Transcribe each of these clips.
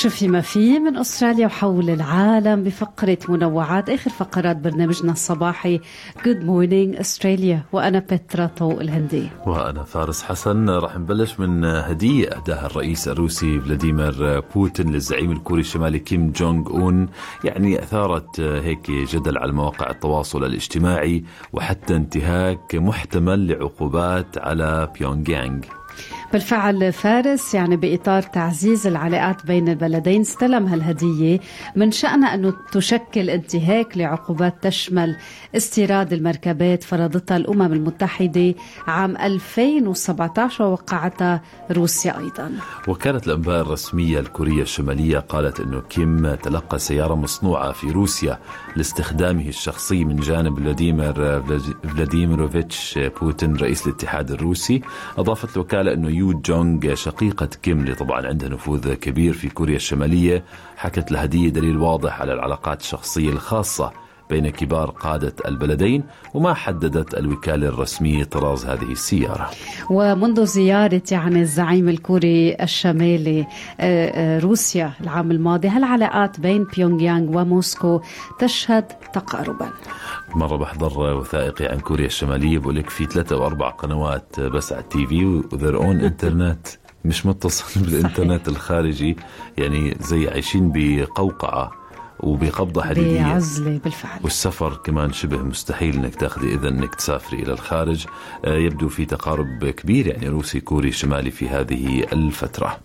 شو في ما في من أستراليا وحول العالم بفقرة منوعات آخر فقرات برنامجنا الصباحي. Good Morning Australia وأنا بترا طوق الهندي. وأنا فارس حسن. راح نبلش من هدية اهداها الرئيس الروسي فلاديمير بوتين للزعيم الكوري الشمالي كيم جونغ أون. يعني أثارت هيك جدل على مواقع التواصل الاجتماعي وحتى انتهاك محتمل لعقوبات على بيونغ يانغ. بالفعل فارس يعني بإطار تعزيز العلاقات بين البلدين استلم هالهدية من شأنها أنه تشكل انتهاك لعقوبات تشمل استيراد المركبات فرضتها الأمم المتحدة عام 2017 ووقعتها روسيا أيضا. وكانت الأنباء الرسمية الكورية الشمالية قالت أنه كيم تلقى سيارة مصنوعة في روسيا لاستخدامه الشخصي من جانب فلاديمير فلاديميروفيتش بوتين رئيس الاتحاد الروسي. أضافت الوكالة أنه يو جونغ شقيقة كيم اللي طبعا عندها نفوذ كبير في كوريا الشمالية حكت الهدية دليل واضح على العلاقات الشخصية الخاصة بين كبار قادة البلدين وما حددت الوكالة الرسمية طراز هذه السيارة. ومنذ زيارة يعني الزعيم الكوري الشمالي روسيا العام الماضي هالعلاقات بين بيونغ يانغ وموسكو تشهد تقاربا. مرة بحضر وثائقي عن كوريا الشمالية بقول لك في ثلاثة أو أربع قنوات بس على التي في وذير أون إنترنت مش متصل بالإنترنت الخارجي يعني زي عايشين بقوقعة. وبقبضة حديدية. بعزلة بالفعل. والسفر كمان شبه مستحيل إنك تاخذي اذا إنك تسافري إلى الخارج. يبدو في تقارب كبير يعني روسي كوري شمالي في هذه الفترة.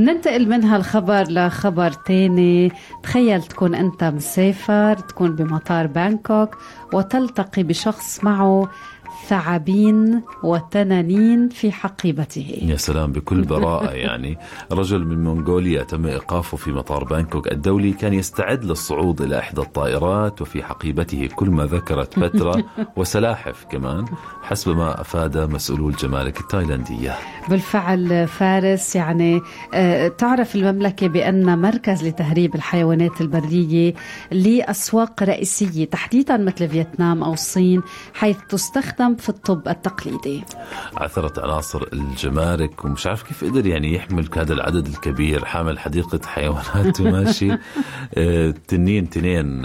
ننتقل من هالخبر لخبر تاني. تخيل تكون أنت مسافر تكون بمطار بانكوك وتلتقي بشخص معه ثعابين وتنانين في حقيبته. يا سلام بكل براءة يعني. رجل من منغوليا تم إيقافه في مطار بانكوك الدولي كان يستعد للصعود إلى إحدى الطائرات وفي حقيبته كل ما ذكرت بترا وسلاحف كمان حسب ما أفاد مسؤولو الجمارك التايلاندية بالفعل فارس يعني تعرف المملكة بأنها مركز لتهريب الحيوانات البرية لأسواق رئيسية تحديدا مثل فيتنام أو الصين حيث تستخدم في الطب التقليدي. عثرت عناصر الجمارك ومش عارف كيف قدر يعني يحمل هذا العدد الكبير حامل حديقة حيوانات وماشي. تنين تنين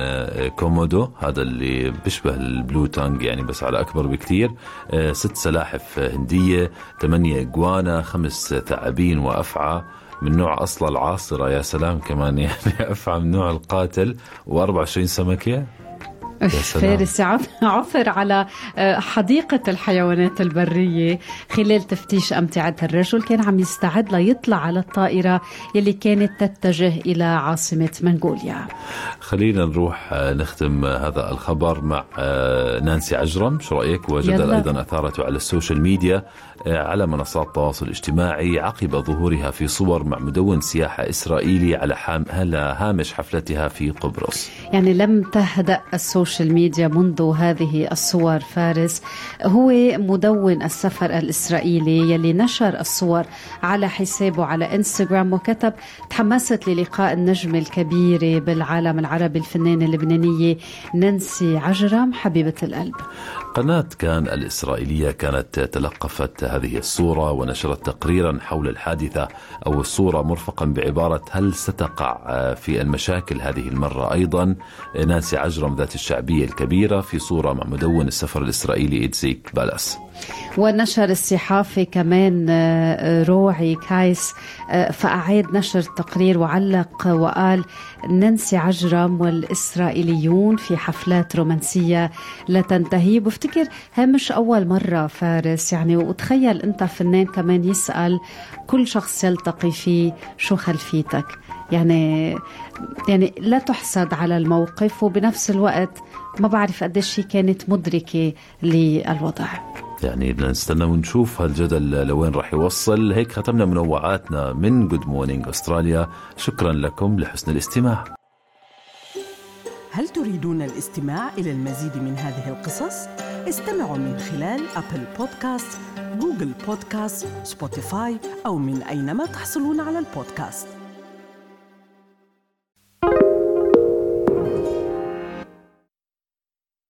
كومودو هذا اللي بيشبه ال blue tongue يعني بس على أكبر بكتير. ست سلاحف هندية ثمانية إجوانا خمس ثعابين وأفعى. من نوع أصل العاصرة يا سلام كمان يعني أفعى من نوع القاتل. و24 سمكة. فارس عثر على حديقة الحيوانات البرية خلال تفتيش أمتعة الرجل. كان عم يستعد ليطلع على الطائرة يلي كانت تتجه إلى عاصمة منغوليا. خلينا نروح نختم هذا الخبر مع نانسي عجرم. شو رأيك؟ وجدل أيضا أثارته على ال social media على منصات التواصل الاجتماعي عقب ظهورها في صور مع مدون سياحة إسرائيلي على هامش حفلتها في قبرص. يعني لم تهدأ ال social media منذ هذه الصور فارس هو مدون السفر الإسرائيلي يلي نشر الصور على حسابه على إنستغرام وكتب تحمست للقاء النجمة الكبيرة بالعالم العربي الفنانة اللبنانية نانسي عجرم حبيبة القلب. قناة كان الإسرائيلية كانت تلقفت هذه الصورة ونشرت تقريرا حول الحادثة أو الصورة مرفقا بعبارة هل ستقع في المشاكل هذه المرة أيضا؟ نانسي عجرم ذات الشعبية الكبيرة في صورة مع مدون السفر الإسرائيلي إتزيك بالاس. ونشر الصحافي كمان روعي كايس فأعاد نشر التقرير وعلق وقال نانسي عجرم والإسرائيليون في حفلات رومانسية لا تنتهي. بفتكر هي مش أول مرة فارس يعني وتخيل أنت فنان كمان يسأل كل شخص يلتقي فيه شو خلفيتك؟ يعني يعني لا تحسد على الموقف وبنفس الوقت ما بعرف قديش هي كانت مدركة للوضع. يعني بدنا نستنى ونشوف هالجدل لوين راح يوصل. هيك ختمنا منوعاتنا من Good Morning Australia شكرا لكم لحسن الاستماع. هل تريدون الاستماع إلى المزيد من هذه القصص؟ استمعوا من خلال Apple Podcast، Google Podcast، Spotify أو من أينما تحصلون على البودكاست.